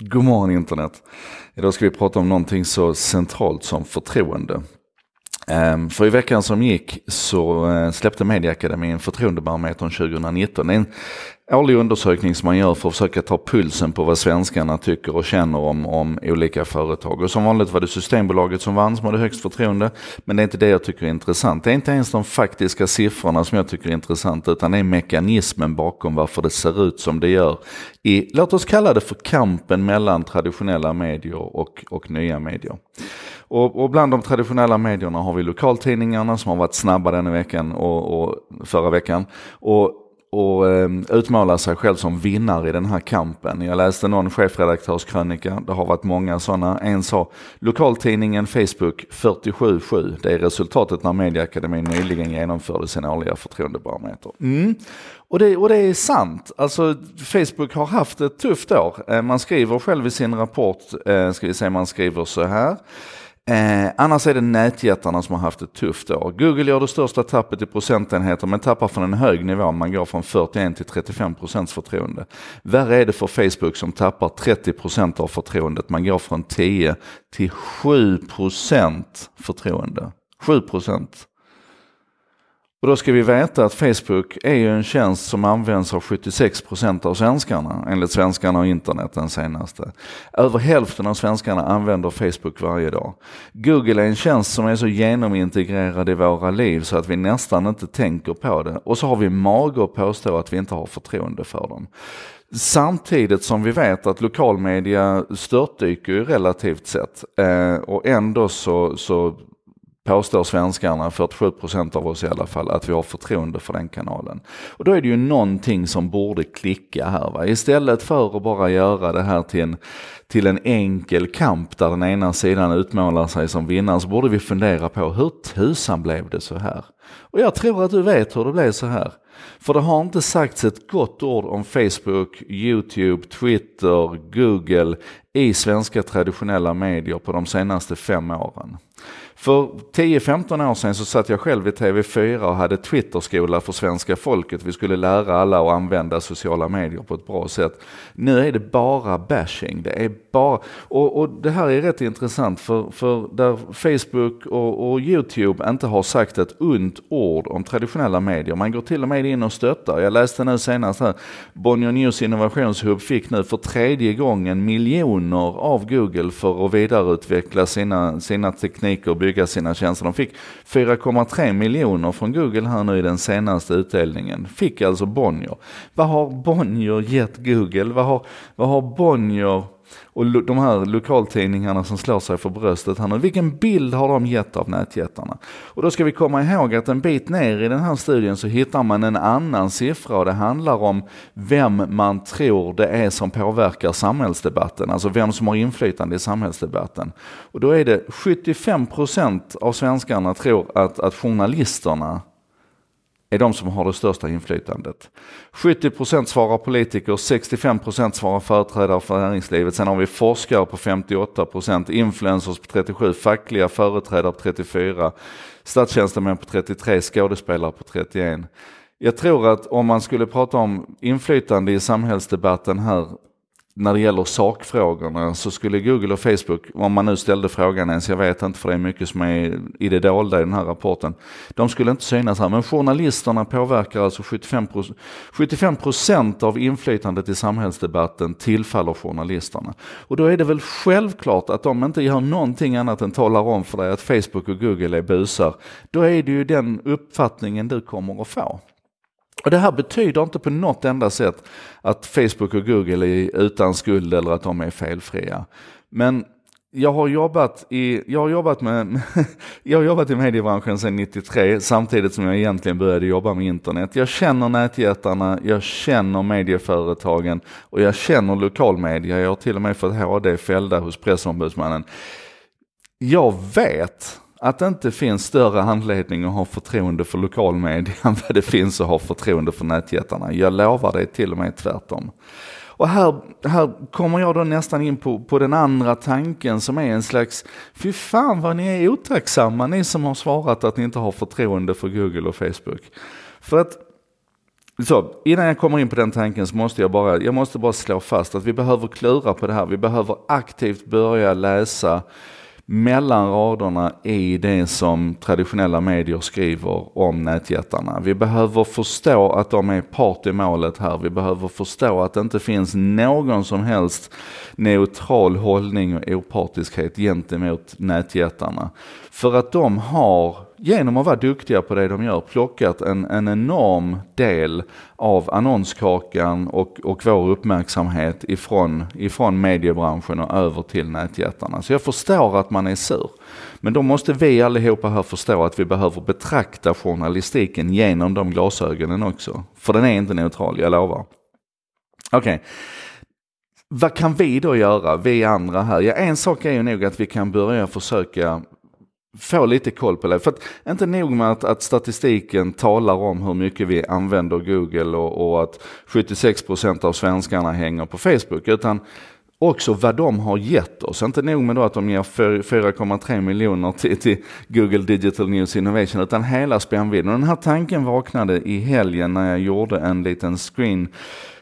God morgon internet. Idag ska vi prata om någonting så centralt som förtroende. Ehm, för i veckan som gick så eh, släppte Medieakademin Förtroendebarometern 2019. Det är en årlig undersökning som man gör för att försöka ta pulsen på vad svenskarna tycker och känner om, om olika företag. Och som vanligt var det Systembolaget som vann som hade högst förtroende. Men det är inte det jag tycker är intressant. Det är inte ens de faktiska siffrorna som jag tycker är intressanta, utan det är mekanismen bakom varför det ser ut som det gör. I, låt oss kalla det för kampen mellan traditionella medier och, och nya medier. Och, och, bland de traditionella medierna har vi lokaltidningarna som har varit snabba denna veckan och, och förra veckan. Och, och eh, utmålar sig själv som vinnare i den här kampen. Jag läste någon chefredaktörskrönika, det har varit många sådana. En sa lokaltidningen Facebook 47-7. Det är resultatet när Medieakademin nyligen genomförde sin årliga förtroendebarometer. Mm. Och, det, och det är sant. Alltså Facebook har haft ett tufft år. Eh, man skriver själv i sin rapport, eh, ska vi säga man skriver så här. Eh, annars är det nätjättarna som har haft ett tufft år. Google gör det största tappet i procentenheter men tappar från en hög nivå. Man går från 41 till 35 procents förtroende. Värre är det för Facebook som tappar 30 procent av förtroendet. Man går från 10 till 7 procent förtroende. 7 procent. Och då ska vi veta att Facebook är ju en tjänst som används av 76% av svenskarna, enligt svenskarna och internet den senaste. Över hälften av svenskarna använder Facebook varje dag. Google är en tjänst som är så genomintegrerad i våra liv så att vi nästan inte tänker på det. Och så har vi mage att påstå att vi inte har förtroende för dem. Samtidigt som vi vet att lokalmedia störtdyker ju relativt sett. Eh, och ändå så, så påstår svenskarna, 47 procent av oss i alla fall, att vi har förtroende för den kanalen. Och då är det ju någonting som borde klicka här. Va? Istället för att bara göra det här till en, till en enkel kamp där den ena sidan utmålar sig som vinnare så borde vi fundera på hur tusan blev det så här? Och jag tror att du vet hur det blev så här. För det har inte sagts ett gott ord om Facebook, YouTube, Twitter, Google i svenska traditionella medier på de senaste fem åren. För 10-15 år sedan så satt jag själv i TV4 och hade Twitterskola för svenska folket. Vi skulle lära alla att använda sociala medier på ett bra sätt. Nu är det bara bashing. Det är bara, och, och det här är rätt intressant för, för där Facebook och, och YouTube inte har sagt ett ont ord om traditionella medier. Man går till och med in och stöttar. Jag läste nu senast här, Bonnier News Innovationshub fick nu för tredje gången miljoner av Google för att vidareutveckla sina, sina tekniker och bygga sina tjänster. De fick 4,3 miljoner från Google här nu i den senaste utdelningen. Fick alltså Bonnier. Vad har Bonnier gett Google? Vad har, vad har Bonnier och de här lokaltidningarna som slår sig för bröstet här nu, vilken bild har de gett av nätjättarna? Och då ska vi komma ihåg att en bit ner i den här studien så hittar man en annan siffra och det handlar om vem man tror det är som påverkar samhällsdebatten, alltså vem som har inflytande i samhällsdebatten. Och då är det 75% av svenskarna tror att, att journalisterna är de som har det största inflytandet. 70% svarar politiker, 65% svarar företrädare för näringslivet. Sen har vi forskare på 58%, influencers på 37%, fackliga företrädare på 34%, statstjänstemän på 33%, skådespelare på 31%. Jag tror att om man skulle prata om inflytande i samhällsdebatten här när det gäller sakfrågorna så skulle Google och Facebook, om man nu ställde frågan ens, jag vet inte för det är mycket som är i det dolda i den här rapporten, de skulle inte synas här. Men journalisterna påverkar alltså 75 procent av inflytandet i samhällsdebatten tillfaller journalisterna. Och då är det väl självklart att de inte gör någonting annat än talar om för dig att Facebook och Google är busar. Då är det ju den uppfattningen du kommer att få. Och det här betyder inte på något enda sätt att Facebook och Google är utan skuld eller att de är felfria. Men jag har jobbat i, jag har jobbat med, jag har jobbat i mediebranschen sedan 93 samtidigt som jag egentligen började jobba med internet. Jag känner nätjättarna, jag känner medieföretagen och jag känner lokalmedia. Jag har till och med fått HD fällda hos pressombudsmannen. Jag vet att det inte finns större anledning att ha förtroende för lokalmedia än vad det finns att ha förtroende för nätjättarna. Jag lovar dig till och med tvärtom. Och här, här kommer jag då nästan in på, på den andra tanken som är en slags, fy fan vad ni är otacksamma ni som har svarat att ni inte har förtroende för Google och Facebook. För att så, innan jag kommer in på den tanken så måste jag bara, jag måste bara slå fast att vi behöver klura på det här. Vi behöver aktivt börja läsa mellan raderna i det som traditionella medier skriver om nätjättarna. Vi behöver förstå att de är part i målet här. Vi behöver förstå att det inte finns någon som helst neutral hållning och opartiskhet gentemot nätjättarna. För att de har, genom att vara duktiga på det de gör, plockat en, en enorm del av annonskakan och, och vår uppmärksamhet ifrån, ifrån mediebranschen och över till nätjättarna. Så jag förstår att man är sur. Men då måste vi allihopa här förstå att vi behöver betrakta journalistiken genom de glasögonen också. För den är inte neutral, jag lovar. Okej. Okay. Vad kan vi då göra, vi andra här? Ja, en sak är ju nog att vi kan börja försöka få lite koll på det. För att inte nog med att, att statistiken talar om hur mycket vi använder Google och, och att 76% av svenskarna hänger på Facebook. Utan också vad de har gett oss. Inte nog med då att de ger 4,3 miljoner till, till, Google Digital News Innovation utan hela spännvidden. Den här tanken vaknade i helgen när jag gjorde en liten screen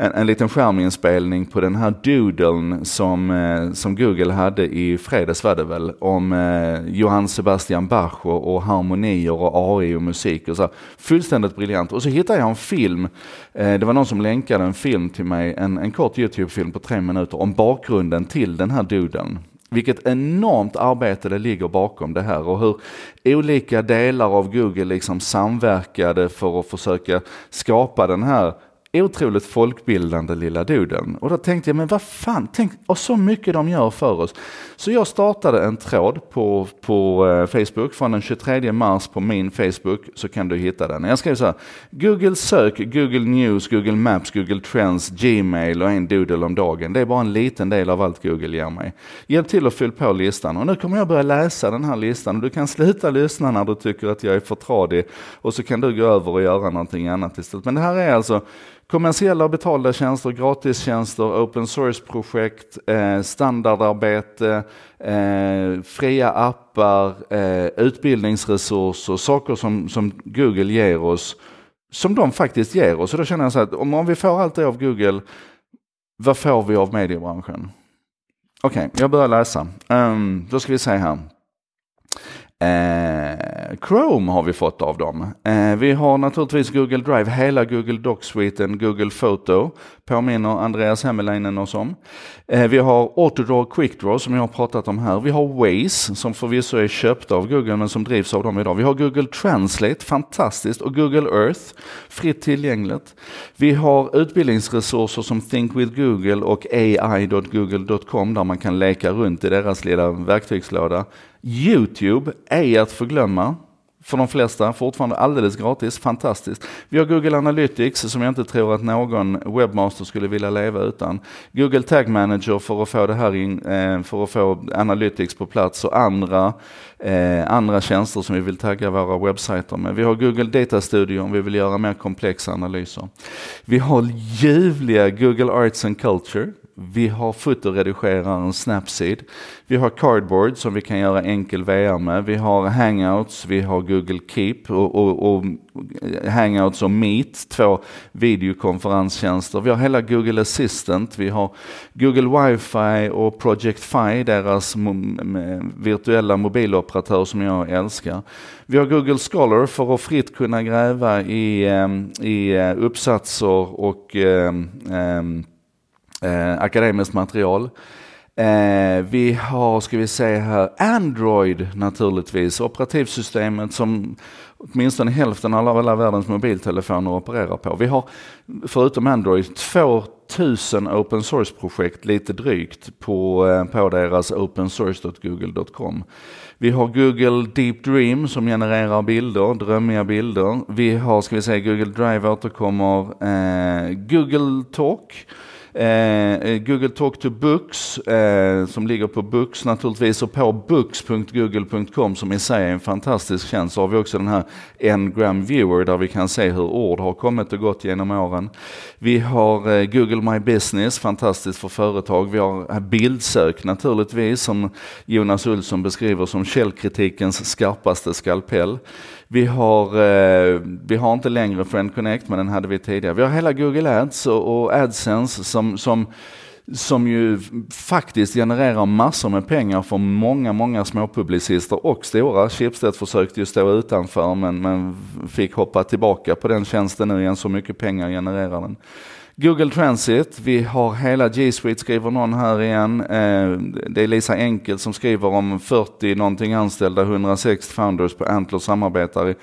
en, en liten skärminspelning på den här doodlen som, eh, som Google hade i fredags var det väl, om eh, Johann Sebastian Bach och, och, harmonier och AI och musik och så. Fullständigt briljant. Och så hittade jag en film, eh, det var någon som länkade en film till mig, en, en kort YouTube-film på tre minuter om bakgrunden till den här doodlen. Vilket enormt arbete det ligger bakom det här och hur olika delar av Google liksom samverkade för att försöka skapa den här otroligt folkbildande lilla duden. Och då tänkte jag, men vad fan, tänk, och så mycket de gör för oss. Så jag startade en tråd på, på eh, Facebook från den 23 mars på min Facebook, så kan du hitta den. Jag skrev så här, Google sök, Google News, Google Maps, Google Trends, Gmail och en doodle om dagen. Det är bara en liten del av allt Google ger mig. Hjälp till att fylla på listan. Och nu kommer jag börja läsa den här listan och du kan sluta lyssna när du tycker att jag är för tradig och så kan du gå över och göra någonting annat istället. Men det här är alltså kommersiella och betalda tjänster, gratistjänster, open source-projekt, eh, standardarbete, eh, fria appar, eh, utbildningsresurser, saker som, som Google ger oss, som de faktiskt ger oss. Och då känner jag så att om, om vi får allt det av Google, vad får vi av mediebranschen? Okej, okay, jag börjar läsa. Um, då ska vi se här. Eh, Chrome har vi fått av dem. Eh, vi har naturligtvis Google Drive, hela Google Docs-suiten, Google Photo, påminner Andreas Hemmelainen oss om. Eh, vi har Autodraw Quickdraw som jag har pratat om här. Vi har Waze som förvisso är köpt av Google men som drivs av dem idag. Vi har Google Translate, fantastiskt, och Google Earth, fritt tillgängligt. Vi har utbildningsresurser som Think with Google och ai.google.com där man kan leka runt i deras lilla verktygslåda. Youtube är att förglömma för de flesta, fortfarande alldeles gratis, fantastiskt. Vi har Google Analytics som jag inte tror att någon webbmaster skulle vilja leva utan. Google Tag Manager för att få det här in, eh, för att få Analytics på plats och andra, eh, andra tjänster som vi vill tagga våra webbsajter med. Vi har Google Data Studio om vi vill göra mer komplexa analyser. Vi har ljuvliga Google Arts and Culture vi har fotoredigeraren Snapseed. Vi har Cardboard som vi kan göra enkel VR med. Vi har Hangouts, vi har Google Keep och, och, och Hangouts och Meet, två videokonferenstjänster. Vi har hela Google Assistant, vi har Google wifi och Project Fi, deras virtuella mobiloperatör som jag älskar. Vi har Google Scholar för att fritt kunna gräva i, ehm, i eh, uppsatser och um, eh, akademiskt material. Eh, vi har, ska vi se här, Android naturligtvis, operativsystemet som åtminstone hälften av alla världens mobiltelefoner opererar på. Vi har förutom Android 2000 open source-projekt lite drygt på, eh, på deras opensource.google.com. Vi har Google Deep Dream som genererar bilder, drömmiga bilder. Vi har, ska vi säga, Google Drive återkommer, eh, Google Talk Eh, eh, Google Talk to Books eh, som ligger på Books naturligtvis och på books.google.com som i sig är en fantastisk tjänst. Så har vi också den här Ngram Viewer där vi kan se hur ord har kommit och gått genom åren. Vi har eh, Google My Business, fantastiskt för företag. Vi har bildsök naturligtvis som Jonas Olsson beskriver som källkritikens skarpaste skalpell. Vi har, eh, vi har inte längre Friend Connect, men den hade vi tidigare. Vi har hela Google Ads och, och AdSense som, som som ju faktiskt genererar massor med pengar för många, många småpublicister och stora. Schibsted försökte ju stå utanför men, men fick hoppa tillbaka på den tjänsten nu igen, så mycket pengar genererar den. Google Transit, vi har hela G Suite skriver någon här igen. Eh, det är Lisa Enkel som skriver om 40 någonting anställda, 106 founders på Antler samarbetar i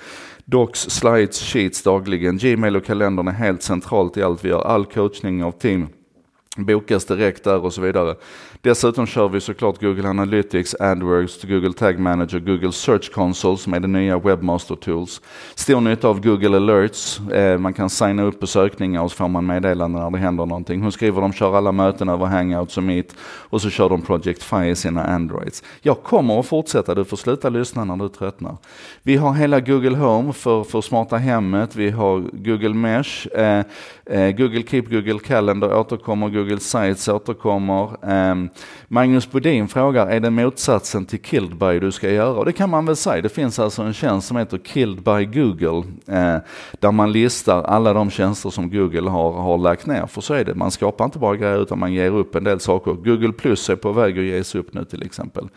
Docs, slides, sheets dagligen. Gmail och kalendern är helt centralt i allt vi gör. All coachning av team bokas direkt där och så vidare. Dessutom kör vi såklart Google Analytics, AdWords, Google Tag Manager, Google Search Console som är det nya Webmaster Tools. Stor nytta av Google Alerts. Eh, man kan signa upp på sökningar och så får man meddelanden när det händer någonting. Hon skriver de kör alla möten över Hangouts och Meet och så kör de Project Fi i sina Androids. Jag kommer att fortsätta, du får sluta lyssna när du tröttnar. Vi har hela Google Home för, för smarta hemmet. Vi har Google Mesh, eh, Eh, Google Keep, Google Calendar återkommer, Google Sites återkommer. Ehm, Magnus Bodin frågar, är det motsatsen till Killed by du ska göra? Och det kan man väl säga. Det finns alltså en tjänst som heter Killed by Google. Eh, där man listar alla de tjänster som Google har, har lagt ner. För så är det, man skapar inte bara grejer utan man ger upp en del saker. Google Plus är på väg att ges upp nu till exempel.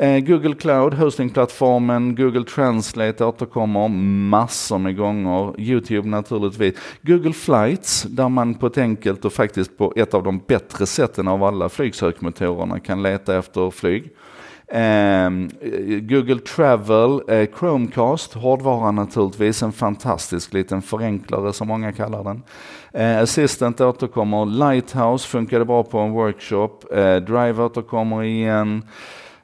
Eh, Google Cloud, hostingplattformen, Google Translate återkommer massor med gånger. YouTube naturligtvis. Google Flights, där man på ett enkelt och faktiskt på ett av de bättre sätten av alla flygsökmotorerna kan leta efter flyg. Ehm, Google Travel, eh, Chromecast, hårdvara naturligtvis, en fantastisk liten förenklare som många kallar den. Eh, Assistant återkommer, Lighthouse funkade bra på en workshop, Drive återkommer igen.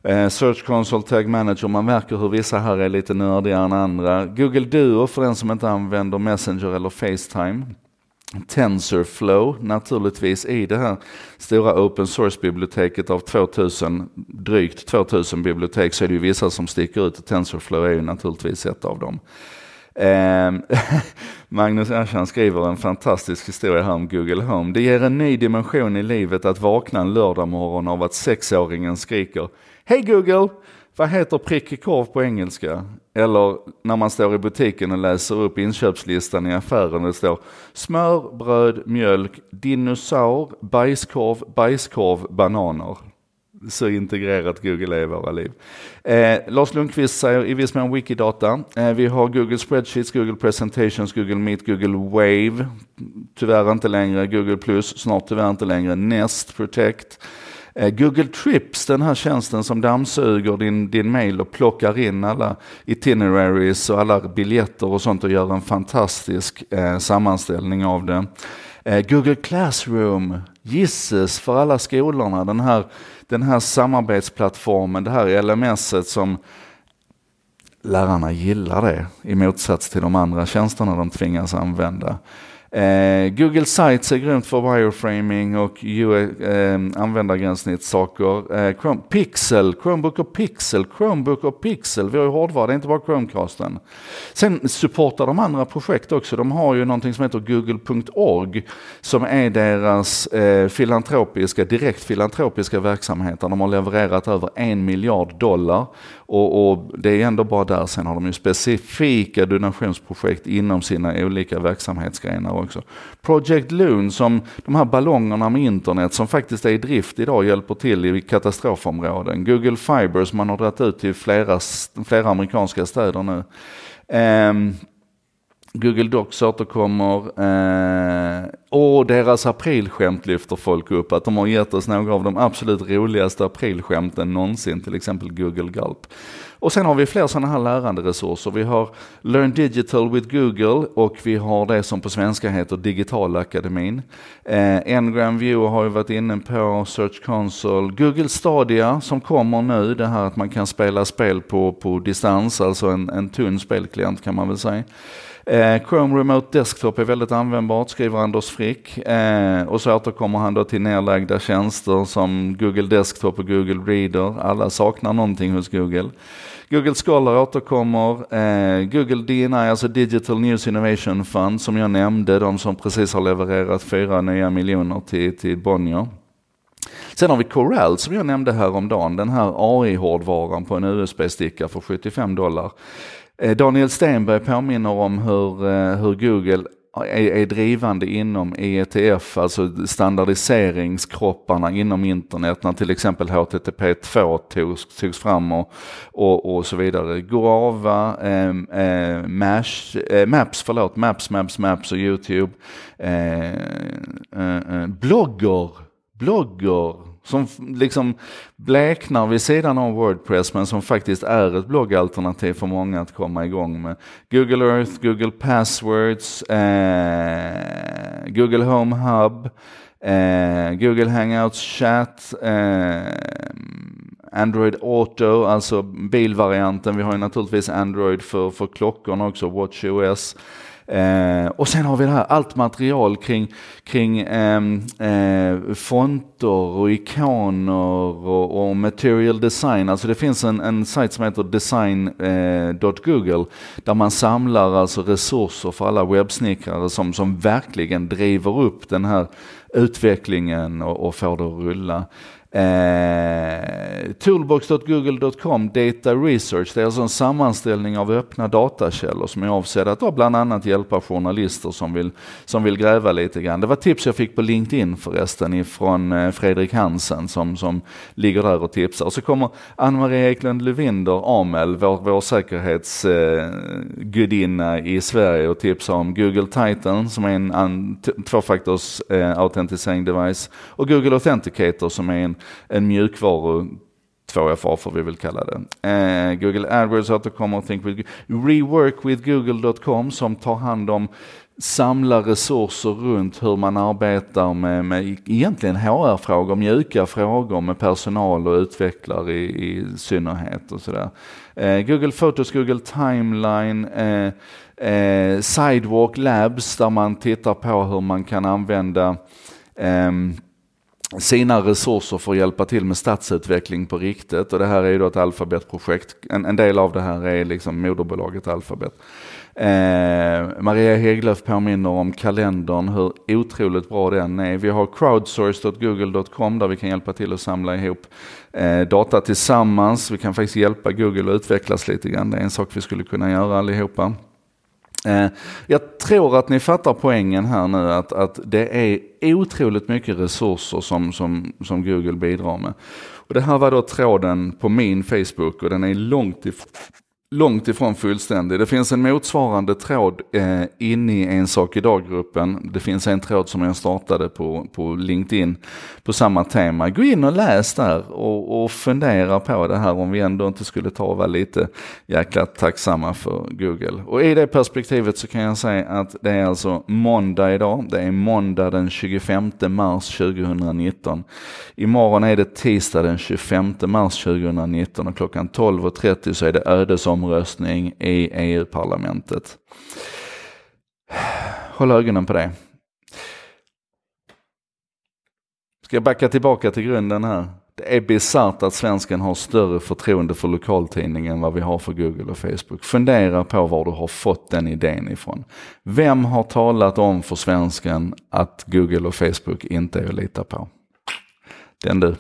Eh, Search Console Tag Manager, man märker hur vissa här är lite nördigare än andra. Google Duo för den som inte använder Messenger eller Facetime. TensorFlow naturligtvis i det här stora open source-biblioteket av 2000, drygt 2000 bibliotek så är det ju vissa som sticker ut och TensorFlow är ju naturligtvis ett av dem. Eh, Magnus Erkjan skriver en fantastisk historia här om Google Home. Det ger en ny dimension i livet att vakna en lördagmorgon av att sexåringen skriker Hej Google! Vad heter prickig korv på engelska? Eller när man står i butiken och läser upp inköpslistan i affären och det står smör, bröd, mjölk, dinosaur, bajskorv, bajskorv, bananer. Så integrerat Google är i våra liv. Eh, Lars Lundqvist säger i viss mån Wikidata. Eh, vi har Google Spreadsheets, Google Presentations, Google Meet, Google Wave. Tyvärr inte längre Google Plus, snart tyvärr inte längre Nest Protect. Eh, Google Trips, den här tjänsten som dammsuger din, din mail och plockar in alla itineraries och alla biljetter och sånt och gör en fantastisk eh, sammanställning av det. Eh, Google Classroom, gisses för alla skolorna, den här, den här samarbetsplattformen, det här LMS som lärarna gillar det i motsats till de andra tjänsterna de tvingas använda. Eh, Google Sites är grymt för wireframing och eh, användargränssnittssaker. Eh, Chrome, Pixel, Chromebook och Pixel, Chromebook och Pixel. Vi har ju hårdvara, det är inte bara Chromecasten. Sen supportar de andra projekt också. De har ju någonting som heter google.org som är deras eh, filantropiska, direkt filantropiska verksamhet. De har levererat över en miljard dollar och, och, det är ändå bara där. Sen har de ju specifika donationsprojekt inom sina olika verksamhetsgrenar också. Project Loon som de här ballongerna med internet som faktiskt är i drift idag hjälper till i katastrofområden. Google Fiber som man har dragit ut till flera, flera amerikanska städer nu. Um, Google Docs återkommer eh, och deras aprilskämt lyfter folk upp. Att de har gett oss några av de absolut roligaste aprilskämten någonsin, till exempel Google Gulp. Och sen har vi fler sådana här läranderesurser. Vi har Learn Digital with Google och vi har det som på svenska heter Digitalakademin. Eh, Ngram View har ju varit inne på, Search Console, Google Stadia som kommer nu, det här att man kan spela spel på, på distans, alltså en, en tunn spelklient kan man väl säga. Eh, Chrome Remote Desktop är väldigt användbart, skriver Anders Frick. Eh, och så återkommer han då till nedlagda tjänster som Google Desktop och Google Reader. Alla saknar någonting hos Google. Google Scholar återkommer. Eh, Google DNI, alltså Digital News Innovation Fund, som jag nämnde, de som precis har levererat fyra nya miljoner till, till Bonnier. Sen har vi Corel som jag nämnde häromdagen, den här AI-hårdvaran på en USB-sticka för 75 dollar. Eh, Daniel Stenberg påminner om hur, eh, hur Google är, är drivande inom ETF, alltså standardiseringskropparna inom internet, när till exempel HTTP2 togs, togs fram och, och, och så vidare. Guava, eh, eh, Mash, eh, Maps, förlåt, Maps, Maps, Maps och YouTube. Eh, eh, eh blogger, blogger, som liksom bleknar vid sidan av Wordpress men som faktiskt är ett bloggalternativ för många att komma igång med. Google Earth, Google Passwords, eh, Google Home Hub, eh, Google Hangouts Chat, eh, Android Auto, alltså bilvarianten. Vi har ju naturligtvis Android för, för klockorna också, WatchOS. Eh, och sen har vi det här, allt material kring, kring eh, eh, fonter och ikoner och, och, material design. Alltså det finns en, en sajt som heter design.google eh, där man samlar alltså resurser för alla webbsnickare som, som verkligen driver upp den här utvecklingen och, och får det att rulla. Eh, toolbox.google.com Data Research, det är alltså en sammanställning av öppna datakällor som är avsedda att då bland annat hjälpa journalister som vill, som vill gräva lite grann. Det var tips jag fick på LinkedIn förresten ifrån eh, Fredrik Hansen som, som ligger där och tipsar. Och så kommer Ann-Marie Eklund Lövinder, Amel, vår, vår säkerhetsgudinna eh, i Sverige och tipsar om Google Titan som är en, en tvåfaktors eh, autentisering device och Google Authenticator som är en en mjukvaru 2FA får vi väl kalla det. Eh, Google AdWords återkommer, Think with, reworkwithgoogle.com som tar hand om samla resurser runt hur man arbetar med, med egentligen HR-frågor, mjuka frågor med personal och utvecklare i, i synnerhet och sådär. Eh, Google Photos, Google Timeline, eh, eh, Sidewalk Labs där man tittar på hur man kan använda ehm, sina resurser för att hjälpa till med stadsutveckling på riktigt. Och det här är ju då ett alfabetprojekt. En, en del av det här är liksom moderbolaget Alphabet. Eh, Maria Hägglöf påminner om kalendern, hur otroligt bra den är. Vi har crowdsource.google.com där vi kan hjälpa till att samla ihop eh, data tillsammans. Vi kan faktiskt hjälpa Google att utvecklas lite grann. Det är en sak vi skulle kunna göra allihopa. Eh, jag tror att ni fattar poängen här nu att, att det är otroligt mycket resurser som, som, som Google bidrar med. Och det här var då tråden på min Facebook och den är långt ifrån långt ifrån fullständig. Det finns en motsvarande tråd eh, inne i En sak idag-gruppen. Det finns en tråd som jag startade på, på LinkedIn på samma tema. Gå in och läs där och, och fundera på det här om vi ändå inte skulle ta och vara lite jäkla tacksamma för Google. Och i det perspektivet så kan jag säga att det är alltså måndag idag. Det är måndag den 25 mars 2019. Imorgon är det tisdag den 25 mars 2019 och klockan 12.30 så är det ödesom omröstning i EU-parlamentet. Håll ögonen på det. Ska jag backa tillbaka till grunden här? Det är bisarrt att svensken har större förtroende för lokaltidningen än vad vi har för Google och Facebook. Fundera på var du har fått den idén ifrån. Vem har talat om för svensken att Google och Facebook inte är att lita på? Den du.